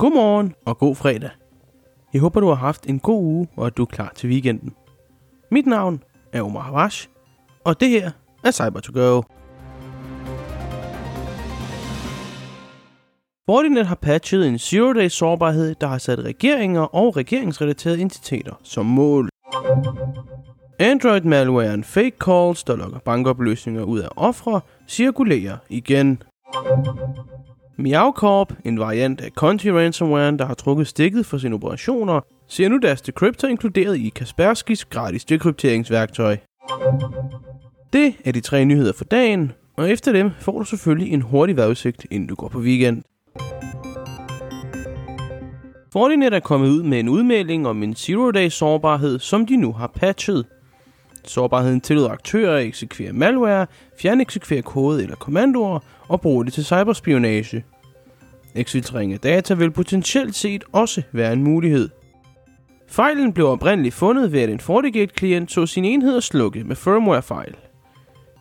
Godmorgen og god fredag. Jeg håber, du har haft en god uge, og at du er klar til weekenden. Mit navn er Omar Havash, og det her er cyber to go Fortinet har patchet en zero-day sårbarhed, der har sat regeringer og regeringsrelaterede entiteter som mål. Android malwaren fake calls, der lokker bankopløsninger ud af ofre, cirkulerer igen. Meow Corp, en variant af Conti ransomware, der har trukket stikket for sine operationer, ser nu deres decryptor inkluderet i Kasperskis gratis dekrypteringsværktøj. Det er de tre nyheder for dagen, og efter dem får du selvfølgelig en hurtig vejrudsigt, inden du går på weekend. Fortinet er kommet ud med en udmelding om en zero-day sårbarhed, som de nu har patchet. Sårbarheden tillod aktører at eksekvere malware, fjerneksekvere kode eller kommandoer og bruge det til cyberspionage. Eksfiltrering af data vil potentielt set også være en mulighed. Fejlen blev oprindeligt fundet ved, at en FortiGate-klient så sin enheder slukke med firmware-fejl.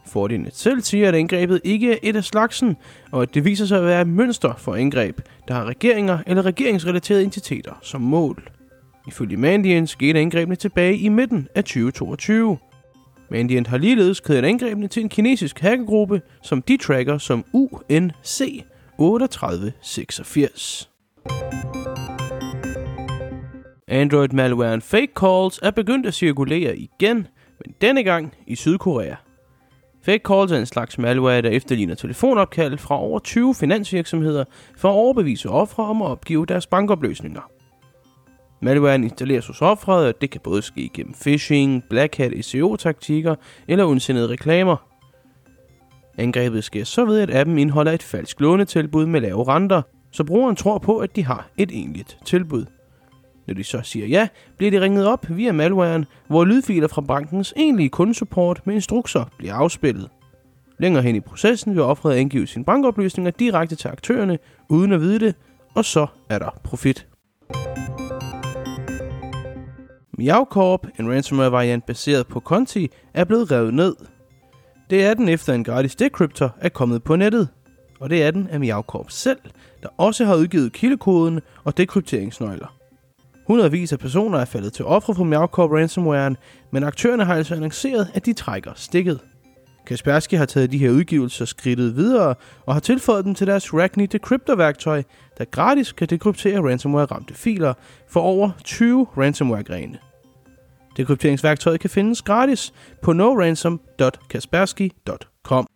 Fortinet selv siger, at angrebet ikke er et af slagsen, og at det viser sig at være et mønster for angreb, der har regeringer eller regeringsrelaterede entiteter som mål. Ifølge Mandiant skete angrebene tilbage i midten af 2022. Mandiant har ligeledes kædet angrebene til en kinesisk hackergruppe, som de tracker som UNC 3886. Android malwaren Fake Calls er begyndt at cirkulere igen, men denne gang i Sydkorea. Fake calls er en slags malware, der efterligner telefonopkald fra over 20 finansvirksomheder for at overbevise ofre om at opgive deres bankopløsninger. Malwaren installeres hos offeret, og det kan både ske gennem phishing, black hat SEO-taktikker eller undsendede reklamer. Angrebet sker så ved, at appen indeholder et falsk lånetilbud med lave renter, så brugeren tror på, at de har et egentligt tilbud. Når de så siger ja, bliver de ringet op via malwaren, hvor lydfiler fra bankens egentlige kundesupport med instrukser bliver afspillet. Længere hen i processen vil offeret angive sine bankoplysninger direkte til aktørerne, uden at vide det, og så er der profit. Meow Corp, en ransomware variant baseret på Conti, er blevet revet ned. Det er den efter en gratis decryptor er kommet på nettet. Og det er den af Meow Corp selv, der også har udgivet kildekoden og dekrypteringsnøgler. Hundredvis af personer er faldet til ofre for Meow Corp ransomwaren, men aktørerne har altså annonceret, at de trækker stikket. Kaspersky har taget de her udgivelser skridtet videre og har tilføjet dem til deres Ragni Decryptor-værktøj, der gratis kan dekryptere ransomware-ramte filer for over 20 ransomware-grene. Dekrypteringsværktøjet kan findes gratis på noransom.kaspersky.com.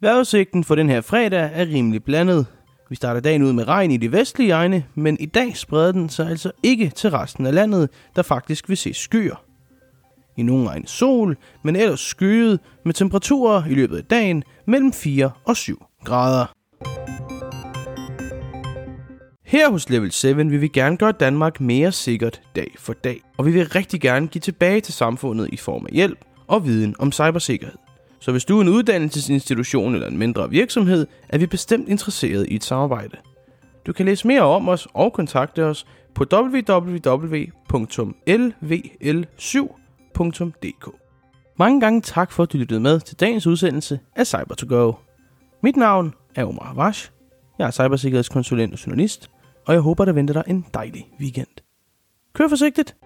Vejrudsigten for den her fredag er rimelig blandet. Vi starter dagen ud med regn i de vestlige egne, men i dag spreder den sig altså ikke til resten af landet, der faktisk vil se skyer. I nogle egne sol, men ellers skyet med temperaturer i løbet af dagen mellem 4 og 7 grader. Her hos Level 7 vil vi gerne gøre Danmark mere sikkert dag for dag, og vi vil rigtig gerne give tilbage til samfundet i form af hjælp og viden om cybersikkerhed. Så hvis du er en uddannelsesinstitution eller en mindre virksomhed, er vi bestemt interesseret i et samarbejde. Du kan læse mere om os og kontakte os på www.lvl7.dk. Mange gange tak for, at du lyttede med til dagens udsendelse af cyber to go Mit navn er Omar Havash. Jeg er cybersikkerhedskonsulent og journalist, og jeg håber, der venter dig en dejlig weekend. Kør forsigtigt!